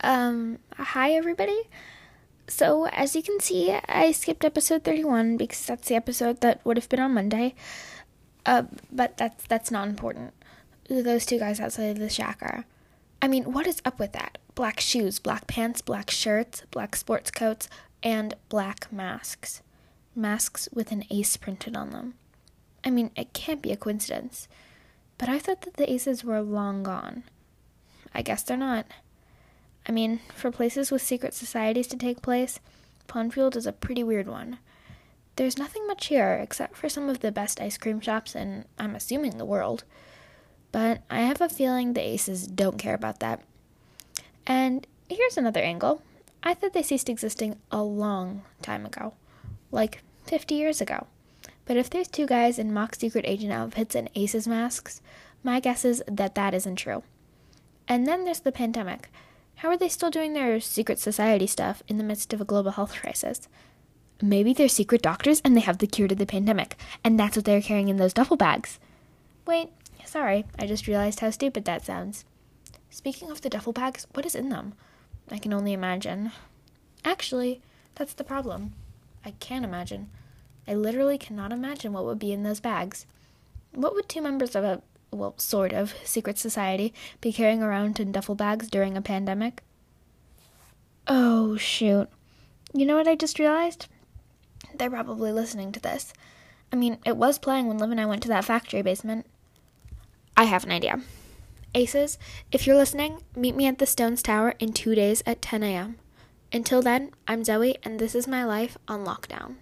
Um, hi everybody. So, as you can see, I skipped episode 31 because that's the episode that would have been on Monday. Uh, but that's that's not important. Those two guys outside of the shack are. I mean, what is up with that? Black shoes, black pants, black shirts, black sports coats, and black masks. Masks with an ace printed on them. I mean, it can't be a coincidence. But I thought that the aces were long gone. I guess they're not. I mean, for places with secret societies to take place, Pondfield is a pretty weird one. There's nothing much here except for some of the best ice cream shops in, I'm assuming, the world. But I have a feeling the aces don't care about that. And here's another angle. I thought they ceased existing a long time ago, like 50 years ago. But if there's two guys in mock secret agent outfits and aces masks, my guess is that that isn't true. And then there's the pandemic. How are they still doing their secret society stuff in the midst of a global health crisis? Maybe they're secret doctors and they have the cure to the pandemic, and that's what they're carrying in those duffel bags. Wait, sorry, I just realized how stupid that sounds. Speaking of the duffel bags, what is in them? I can only imagine. Actually, that's the problem. I can't imagine. I literally cannot imagine what would be in those bags. What would two members of a well, sort of, secret society be carrying around in duffel bags during a pandemic? Oh, shoot. You know what I just realized? They're probably listening to this. I mean, it was playing when Liv and I went to that factory basement. I have an idea. Aces, if you're listening, meet me at the Stones Tower in two days at 10 a.m. Until then, I'm Zoe, and this is my life on lockdown.